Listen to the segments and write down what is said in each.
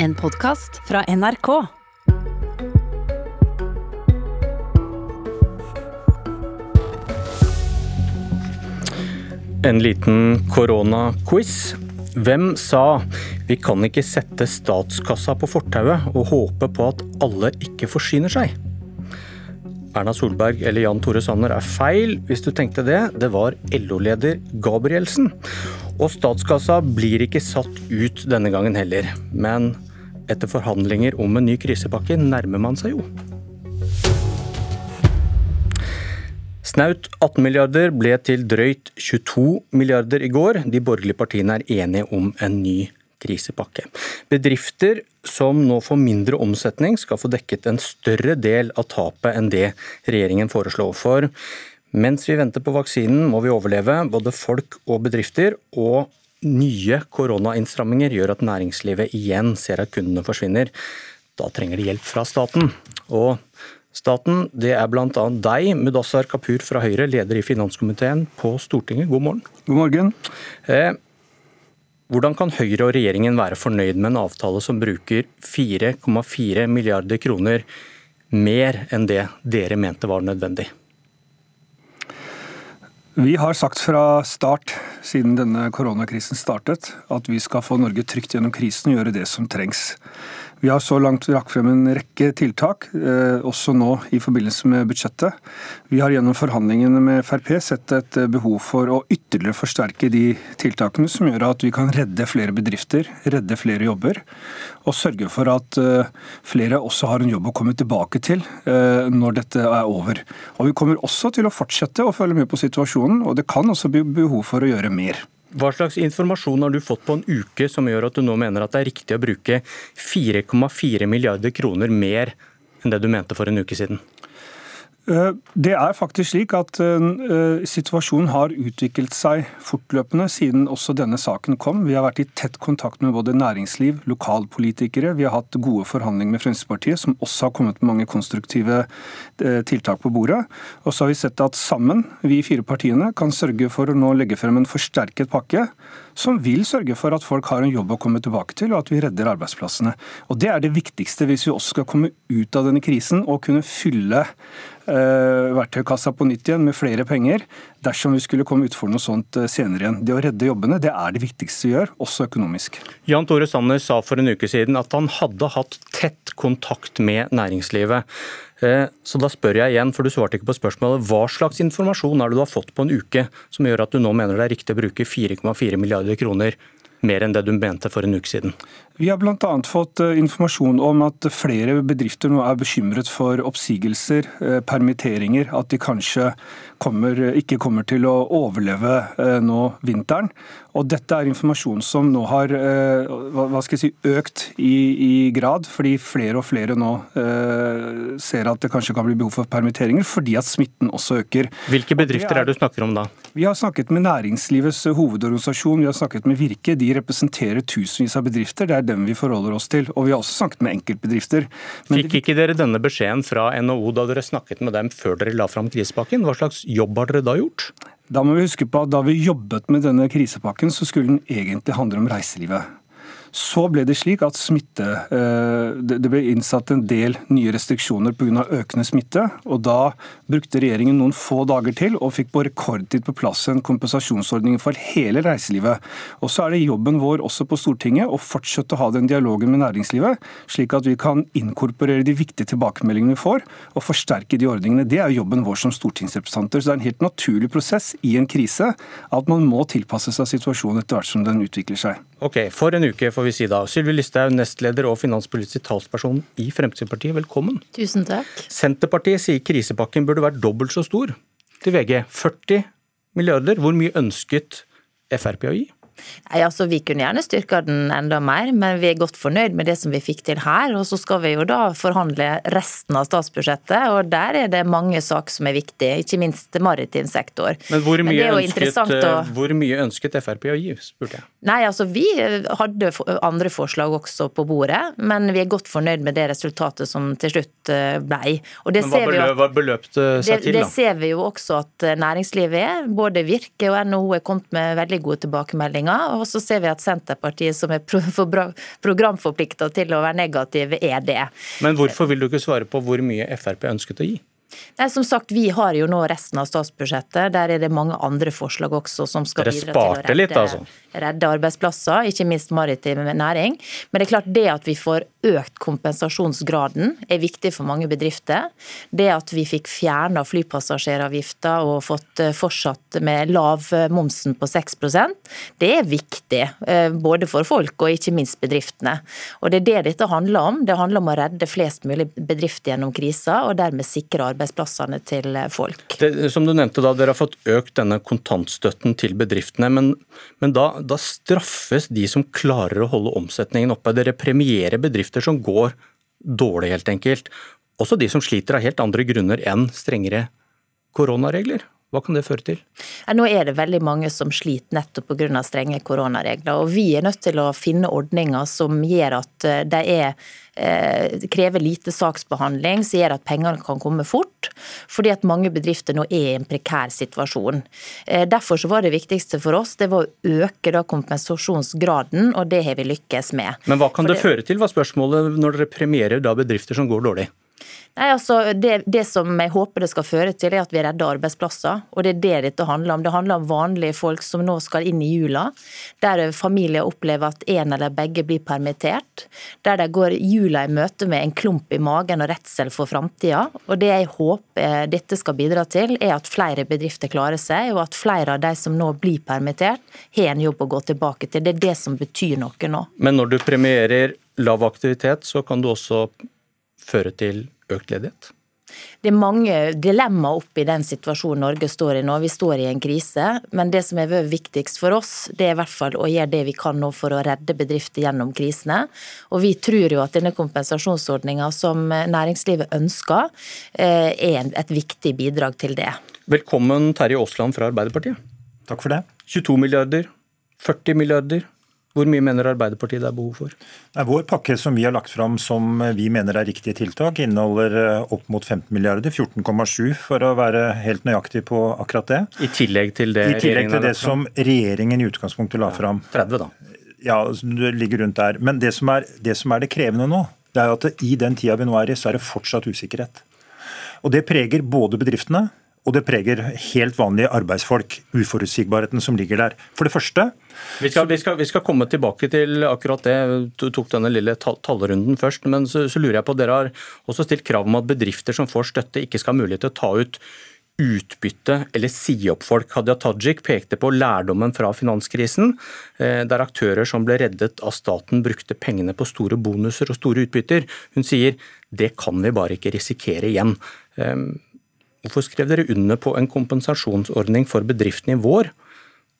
En podkast fra NRK. En liten koronaquiz. Hvem sa vi kan ikke sette statskassa på fortauet og håpe på at alle ikke forsyner seg? Erna Solberg eller Jan Tore Sanner er feil hvis du tenkte det. Det var LO-leder Gabrielsen. Og statskassa blir ikke satt ut denne gangen heller. Men etter forhandlinger om en ny krisepakke nærmer man seg jo. Snaut 18 milliarder ble til drøyt 22 milliarder i går. De borgerlige partiene er enige om en ny krisepakke. Bedrifter som nå får mindre omsetning, skal få dekket en større del av tapet enn det regjeringen foreslår. For mens vi venter på vaksinen, må vi overleve, både folk og bedrifter. Og nye koronainnstramminger gjør at næringslivet igjen ser at kundene forsvinner. Da trenger de hjelp fra staten. Og staten, det er bl.a. deg, Mudassar Kapur fra Høyre, leder i finanskomiteen på Stortinget. God morgen. God morgen. Eh, hvordan kan Høyre og regjeringen være fornøyd med en avtale som bruker 4,4 milliarder kroner mer enn det dere mente var nødvendig? Vi har sagt fra start, siden denne koronakrisen startet, at vi skal få Norge trygt gjennom krisen og gjøre det som trengs. Vi har så langt lagt frem en rekke tiltak, eh, også nå i forbindelse med budsjettet. Vi har gjennom forhandlingene med Frp sett et behov for å ytterligere forsterke de tiltakene som gjør at vi kan redde flere bedrifter, redde flere jobber, og sørge for at eh, flere også har en jobb å komme tilbake til eh, når dette er over. Og Vi kommer også til å fortsette å følge med på situasjonen, og det kan også bli behov for å gjøre mer. Hva slags informasjon har du fått på en uke som gjør at du nå mener at det er riktig å bruke 4,4 milliarder kroner mer enn det du mente for en uke siden? Eh, det er faktisk slik at uh, situasjonen har utviklet seg fortløpende siden også denne saken kom. Vi har vært i tett kontakt med både næringsliv, lokalpolitikere. Vi har hatt gode forhandlinger med Fremskrittspartiet, som også har kommet med mange konstruktive tiltak på bordet. Og så har vi sett at sammen, vi fire partiene, kan sørge for å nå legge frem en forsterket pakke som vil sørge for at folk har en jobb å komme tilbake til, og at vi redder arbeidsplassene. Og Det er det viktigste hvis vi også skal komme ut av denne krisen og kunne fylle verktøykassa på nytt igjen med flere penger dersom vi skulle komme utfor noe sånt eh, senere igjen. Det å redde jobbene det er det viktigste vi gjør, også økonomisk. Jan Tore Sanner sa for en uke siden at han hadde hatt tett kontakt med næringslivet. Eh, så da spør jeg igjen, for du svarte ikke på spørsmålet. Hva slags informasjon er det du har fått på en uke som gjør at du nå mener det er riktig å bruke 4,4 milliarder kroner mer enn det du mente for en uke siden? Vi har bl.a. fått eh, informasjon om at flere bedrifter nå er bekymret for oppsigelser, eh, permitteringer, at de kanskje kommer, ikke kommer til å overleve nå vinteren. Og Dette er informasjon som nå har eh, hva skal jeg si, økt i, i grad, fordi flere og flere nå eh, ser at det kanskje kan bli behov for permitteringer, fordi at smitten også øker. Hvilke bedrifter er, er det du snakker om da? Vi har snakket med Næringslivets hovedorganisasjon, vi har snakket med Virke. De representerer tusenvis av bedrifter. Det er dem vi forholder oss til. Og vi har også snakket med enkeltbedrifter. Men Fikk ikke dere denne beskjeden fra NHO da dere snakket med dem før dere la fram krisepakken? Hva slags jobb har dere da gjort? Da må vi huske på at da vi jobbet med denne krisepakken, så skulle den egentlig handle om reiselivet. Så ble det slik at smitte, eh, det ble innsatt en del nye restriksjoner pga. økende smitte. og Da brukte regjeringen noen få dager til og fikk på rekordtid på plass en kompensasjonsordning for hele reiselivet. Og Så er det jobben vår også på Stortinget å fortsette å ha den dialogen med næringslivet, slik at vi kan inkorporere de viktige tilbakemeldingene vi får, og forsterke de ordningene. Det er jobben vår som stortingsrepresentanter. Så Det er en helt naturlig prosess i en krise at man må tilpasse seg situasjonen etter hvert som den utvikler seg. Ok, For en uke får vi si da. Sylvi Listhaug, nestleder og finanspolitisk talsperson i Fremskrittspartiet, velkommen. Tusen takk. Senterpartiet sier krisepakken burde vært dobbelt så stor. Til VG 40 milliarder. Hvor mye ønsket Frp å gi? Nei, altså Vi kunne gjerne styrka den enda mer, men vi er godt fornøyd med det som vi fikk til her. Og så skal vi jo da forhandle resten av statsbudsjettet, og der er det mange saker som er viktige, ikke minst maritim sektor. Men hvor mye, men ønsket, å... Eh, hvor mye ønsket Frp å gi, spurte jeg. Nei, altså vi hadde andre forslag også på bordet, men vi er godt fornøyd med det resultatet som til slutt blei. ble. Og det men hva, beløp, hva beløp seg det, til, da? Det ser vi jo også at næringslivet er. Både Virke og NHO er kommet med veldig gode tilbakemeldinger regjeringa. Og så ser vi at Senterpartiet, som er programforplikta til å være negative, er det. Men hvorfor vil du ikke svare på hvor mye Frp ønsket å gi? Nei, som sagt, Vi har jo nå resten av statsbudsjettet. Der er det mange andre forslag også som skal Dere bidra til å redde, litt, altså. redde arbeidsplasser, ikke minst maritim næring. Men det er klart det at vi får økt kompensasjonsgraden er viktig for mange bedrifter. Det at vi fikk fjerna flypassasjeravgifta og fått eh, fortsatt med lav eh, momsen på 6% det er viktig. Eh, både for folk og ikke minst bedriftene. Og Det er det dette handler om. Det handler om å redde flest mulig bedrifter gjennom krisa, og dermed sikre arbeidsplassene til folk. Det, som du nevnte da, Dere har fått økt denne kontantstøtten til bedriftene. Men, men da, da, straffes de som klarer å holde omsetningen oppe. Dere premierer bedrifter som går dårlig, helt enkelt. Også de som sliter av helt andre grunner enn strengere koronaregler. Hva kan det føre til? Nå er det veldig mange som sliter nettopp pga. strenge koronaregler. og Vi er nødt til å finne ordninger som gjør at eh, de er eh, krever lite saksbehandling, som gjør at pengene kan komme fort. Fordi at mange bedrifter nå er i en prekær situasjon. Eh, derfor så var det viktigste for oss det var å øke kompensasjonsgraden, og det har vi lykkes med. Men hva kan det, det føre til, var spørsmålet, når dere premierer da bedrifter som går dårlig? Nei, altså, det, det, som jeg håper det skal føre til, er at vi redder arbeidsplasser. Og det er det dette handler om. Det handler om vanlige folk som nå skal inn i jula. Der familier opplever at en eller begge blir permittert. Der de går jula i møte med en klump i magen og redsel for framtida. Og det jeg håper dette skal bidra til, er at flere bedrifter klarer seg, og at flere av de som nå blir permittert, har en jobb å gå tilbake til. Det er det som betyr noe nå. Men når du premierer lav aktivitet, så kan du også føre til økt ledighet? Det er mange dilemmaer oppe i den situasjonen Norge står i nå. Vi står i en krise. Men det som er viktigst for oss, det er i hvert fall å gjøre det vi kan nå for å redde bedrifter gjennom krisene. Og vi tror jo at denne kompensasjonsordninga som næringslivet ønsker, eh, er et viktig bidrag til det. Velkommen Terje Aasland fra Arbeiderpartiet. Takk for det. 22 milliarder, 40 milliarder. Hvor mye mener Arbeiderpartiet det er behov for? Nei, vår pakke som vi har lagt fram som vi mener er riktige tiltak, inneholder eh, opp mot 15 milliarder, 14,7 for å være helt nøyaktig på akkurat det. I tillegg til det, I tillegg til det som regjeringen i utgangspunktet la fram. 30 da. Ja, det ligger rundt der. Men det som, er, det som er det krevende nå, det er at i den tida vi nå er i, så er det fortsatt usikkerhet. Og Det preger både bedriftene og det preger helt vanlige arbeidsfolk. Uforutsigbarheten som ligger der. For det første vi skal, vi, skal, vi skal, komme tilbake til akkurat det. Du tok denne lille tallrunden først. Men så, så, lurer jeg på, dere har også stilt krav om at bedrifter som får støtte, ikke skal ha mulighet til å ta ut utbytte eller si opp folk. Hadia Tajik pekte på lærdommen fra finanskrisen, eh, der aktører som ble reddet av staten brukte pengene på store bonuser og store utbytter. Hun sier det kan vi bare ikke risikere igjen. Hvorfor skrev dere under på en kompensasjonsordning for bedriftene i vår,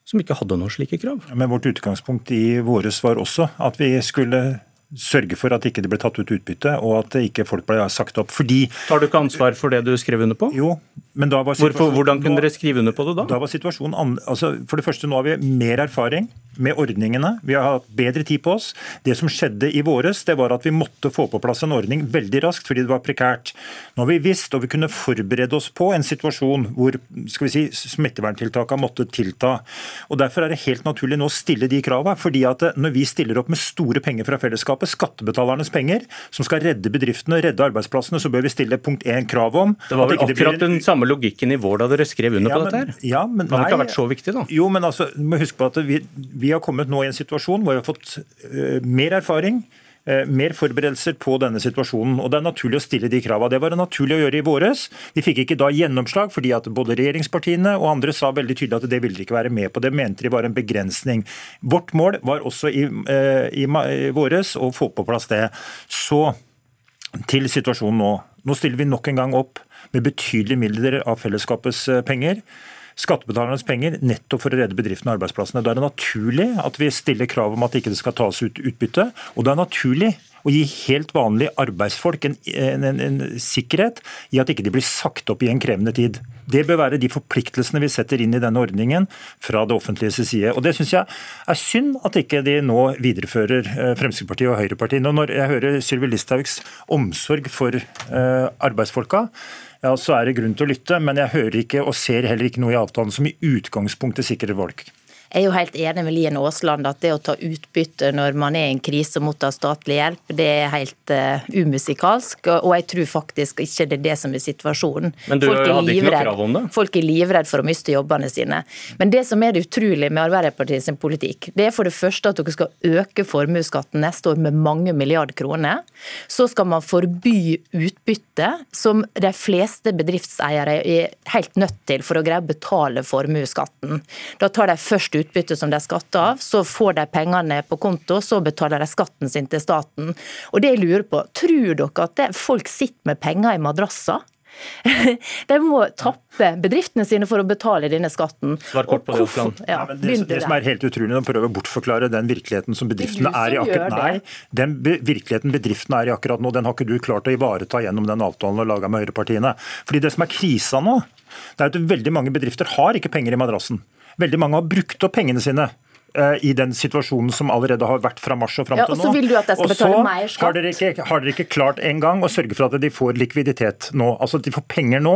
som ikke hadde noen slike krav? Men Vårt utgangspunkt i våres var også at vi skulle sørge for at ikke det ble tatt ut utbytte, og at ikke folk ble sagt opp. Fordi Tar du ikke ansvar for det du skrev under på? Jo, men da var Hvorfor, Hvordan kunne dere skrive under på det da? Da var situasjonen altså For det første, nå har vi mer erfaring med ordningene. Vi har hatt bedre tid på oss. Det som skjedde i våres, det var at vi måtte få på plass en ordning veldig raskt fordi det var prekært. Nå har vi visst, og vi kunne forberede oss på en situasjon hvor skal vi si, smitteverntiltakene måtte tilta. Og Derfor er det helt naturlig nå å stille de kravene. fordi at Når vi stiller opp med store penger fra fellesskapet, fellesskapet, skattebetalernes penger, som skal redde bedriftene, redde arbeidsplassene, så bør vi stille punkt én krav om. Det var vel akkurat den samme logikken i vår da dere skrev under ja, på dette her? Ja, men det hadde ikke vært så viktig, da? Jo, men altså, du må huske på at vi, vi har kommet nå i en situasjon hvor vi har fått uh, mer erfaring. Eh, mer forberedelser på denne situasjonen. og Det er naturlig å stille de kravene. Det var det naturlig å gjøre i våres. Vi fikk ikke da gjennomslag, fordi at både regjeringspartiene og andre sa veldig tydelig at det ville de ikke være med på. Det mente de var en begrensning. Vårt mål var også i, eh, i, i våres å få på plass det. Så til situasjonen nå. Nå stiller vi nok en gang opp med betydelige midler av fellesskapets eh, penger skattebetalernes penger nettopp for å redde bedriftene og arbeidsplassene. Da er det naturlig at vi stiller krav om at det ikke skal tas ut utbytte. Og det er naturlig å gi helt vanlige arbeidsfolk en, en, en, en, sikkerhet i at ikke de blir sagt opp i en krevende tid. Det bør være de forpliktelsene vi setter inn i denne ordningen fra det offentliges side. Og Det syns jeg er synd at ikke de nå viderefører eh, Fremskrittspartiet og Høyrepartiet. Når jeg hører Sylvi Listhaugs omsorg for uh, arbeidsfolka, ja, så er det grunn til å lytte. Men jeg hører ikke og ser heller ikke noe i avtalen som i utgangspunktet sikrer folk. Jeg er jo helt enig med Lien Aasland at det å ta utbytte når man er i en krise og mottar statlig hjelp, det er helt uh, umusikalsk. Og jeg tror faktisk ikke det er det som er situasjonen. Men du hadde ikke noe krav om det? Folk er livredd for å miste jobbene sine. Men det som er det utrolige med Arbeiderpartiet sin politikk, det er for det første at dere skal øke formuesskatten neste år med mange milliarder kroner. Så skal man forby utbytte, som de fleste bedriftseiere er helt nødt til for å greie å betale formuesskatten. Da tar de først utbytte som de skatter av, så får de pengene på konto, så betaler de skatten sin til staten. Og det jeg lurer på, Tror dere at folk sitter med penger i madrasser? De må tappe bedriftene sine for å betale denne skatten. Svar kort på det. Ja, det, det, som er helt utrolig, å prøver å bortforklare den virkeligheten som bedriftene er i akkurat Nei, den virkeligheten bedriftene er i akkurat nå, den har ikke du klart å ivareta gjennom den avtalen du har laga med høyrepartiene. Fordi det som er krisa nå, det er at veldig mange bedrifter har ikke penger i madrassen. Veldig mange har brukt opp pengene sine i den situasjonen som allerede har vært fra mars og fram ja, til nå. Og så vil du at jeg skal betale mer skatt. Har dere, ikke, har dere ikke klart engang å sørge for at de får likviditet nå? Altså at de får penger nå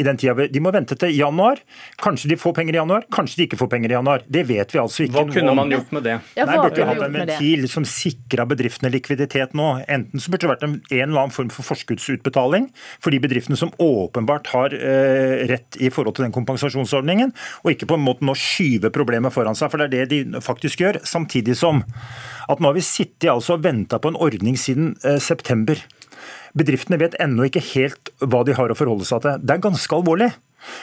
i den tida. De må vente til januar. Kanskje de får penger i januar, kanskje de ikke får penger i januar. Det vet vi altså ikke Hva kunne man gjort med det? Ja, Nei, burde hatt en ventil som sikra bedriftene likviditet nå. Enten så burde det vært en, en eller annen form for forskuddsutbetaling for de bedriftene som åpenbart har eh, rett i forhold til den kompensasjonsordningen, og ikke på en måte nå skyve problemet foran seg. for det er det de faktisk gjør. Samtidig som at nå har vi sittet altså og venta på en ordning siden eh, september. Bedriftene vet ennå ikke helt hva de har å forholde seg til. Det er ganske alvorlig.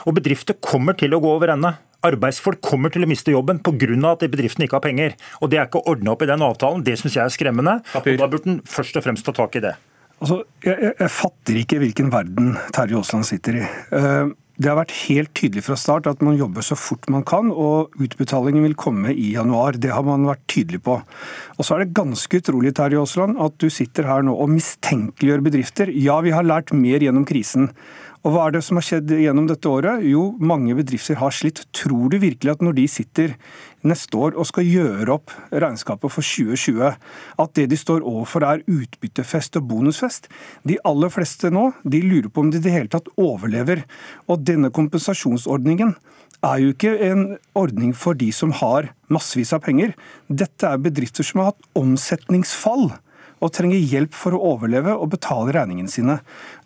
Og bedrifter kommer til å gå over ende. Arbeidsfolk kommer til å miste jobben pga. at bedriftene ikke har penger. Og Det er ikke ordna opp i den avtalen. Det syns jeg er skremmende. Og Da burde en først og fremst ta tak i det. Altså, jeg, jeg, jeg fatter ikke hvilken verden Terje Aasland sitter i. Uh, det har vært helt tydelig fra start at man jobber så fort man kan, og utbetalingen vil komme i januar. Det har man vært tydelig på. Og så er det ganske utrolig Terje Aasland, at du sitter her nå og mistenkeliggjør bedrifter. Ja, vi har lært mer gjennom krisen. Og hva er det som har skjedd gjennom dette året? Jo, mange bedrifter har slitt. Tror du virkelig at når de sitter neste år og skal gjøre opp regnskapet for 2020, at det de står overfor er utbyttefest og bonusfest? De aller fleste nå de lurer på om de i det hele tatt overlever. Og denne kompensasjonsordningen er jo ikke en ordning for de som har massevis av penger. Dette er bedrifter som har hatt omsetningsfall og trenger hjelp for å overleve og betale regningene sine.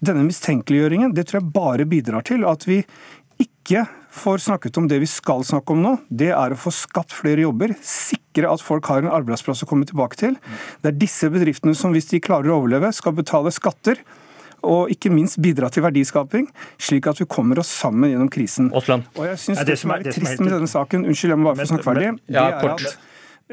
Denne mistenkeliggjøringen det tror jeg bare bidrar til at vi ikke får snakket om det vi skal snakke om nå. Det er å få skapt flere jobber, sikre at folk har en arbeidsplass å komme tilbake til. Det er disse bedriftene som hvis de klarer å overleve, skal betale skatter og ikke minst bidra til verdiskaping, slik at vi kommer oss sammen gjennom krisen. Osland. Og jeg synes det, det som er, det trist med denne saken, unnskyld, jeg må bare få snakke ferdig, det er at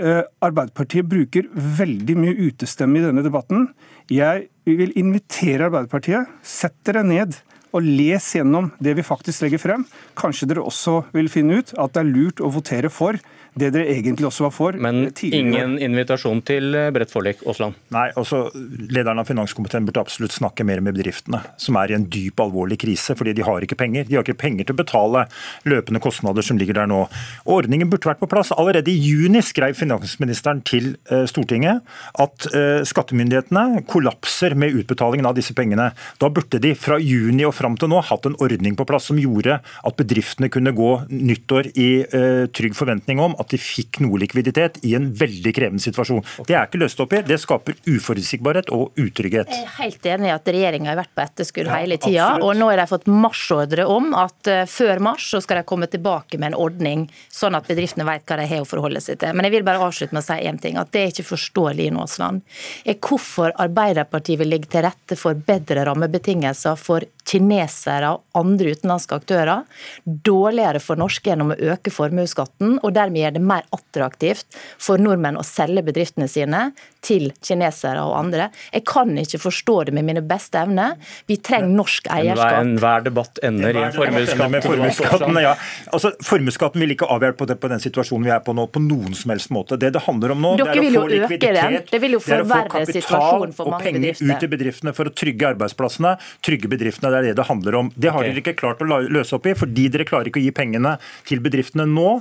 Arbeiderpartiet bruker veldig mye utestemme i denne debatten. Jeg vil invitere Arbeiderpartiet. Sett dere ned og les gjennom det vi faktisk legger frem. Kanskje dere også vil finne ut at det er lurt å votere for det dere egentlig også var for. Men ingen invitasjon til eh, bredt forlik, Aasland? Nei, også lederen av finanskomiteen burde absolutt snakke mer med bedriftene, som er i en dyp, alvorlig krise, fordi de har ikke penger. De har ikke penger til å betale løpende kostnader som ligger der nå. ordningen burde vært på plass. Allerede i juni skrev finansministeren til eh, Stortinget at eh, skattemyndighetene kollapser med utbetalingen av disse pengene. Da burde de fra juni og fram til nå hatt en ordning på plass som gjorde at bedriftene kunne gå nyttår i trygg forventning om at de fikk noe likviditet i en veldig krevende situasjon. Det er ikke løst opp i. Det skaper uforutsigbarhet og utrygghet. Jeg er helt enig i at regjeringa har vært på etterskudd ja, hele tida. Og nå har de fått marsjordre om at uh, før mars så skal de komme tilbake med en ordning, sånn at bedriftene vet hva de har å forholde seg til. Men jeg vil bare avslutte med å si én ting. At det er ikke forståelig i Nåsland, er hvorfor Arbeiderpartiet vil legge til rette for bedre rammebetingelser for kinesere og andre utenlandske aktører. Dårligere for norske gjennom å øke formuesskatten, og dermed gjøre det mer attraktivt for nordmenn å selge bedriftene sine til kinesere og andre. Jeg kan ikke forstå det med mine beste evner. Vi trenger norsk eierskap. Enhver debatt ender i formuesskatten. formuesskatt. Ja. Altså, formuesskatten vil ikke avhjelpe på, på den situasjonen vi er på nå, på noen som helst måte. Det det handler om nå, Dere det er å få likviditet, det, det er å få kapital og penger ut i bedriftene for å trygge arbeidsplassene, trygge bedriftene. Det er det det handler om. Det har okay. dere ikke klart å løse opp i, fordi dere klarer ikke å gi pengene til bedriftene nå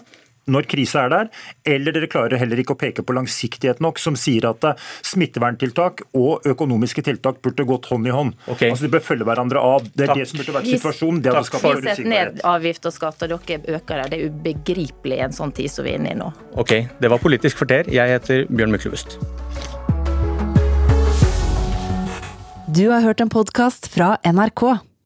når krisa er der, eller dere klarer heller ikke å peke på langsiktighet nok, som sier at eh, smitteverntiltak og økonomiske tiltak burde gått hånd i hånd. Okay. Altså De bør følge hverandre av. Det er Takk. det som burde vært situasjonen. Det hadde Takk skapt Vi setter ned avgift og skatt, og dere øker det. Det er ubegripelig i en sånn tid som vi er inne i nå. Ok, det var Politisk kvarter. Jeg heter Bjørn Myklebust. Du har hørt en podkast fra NRK.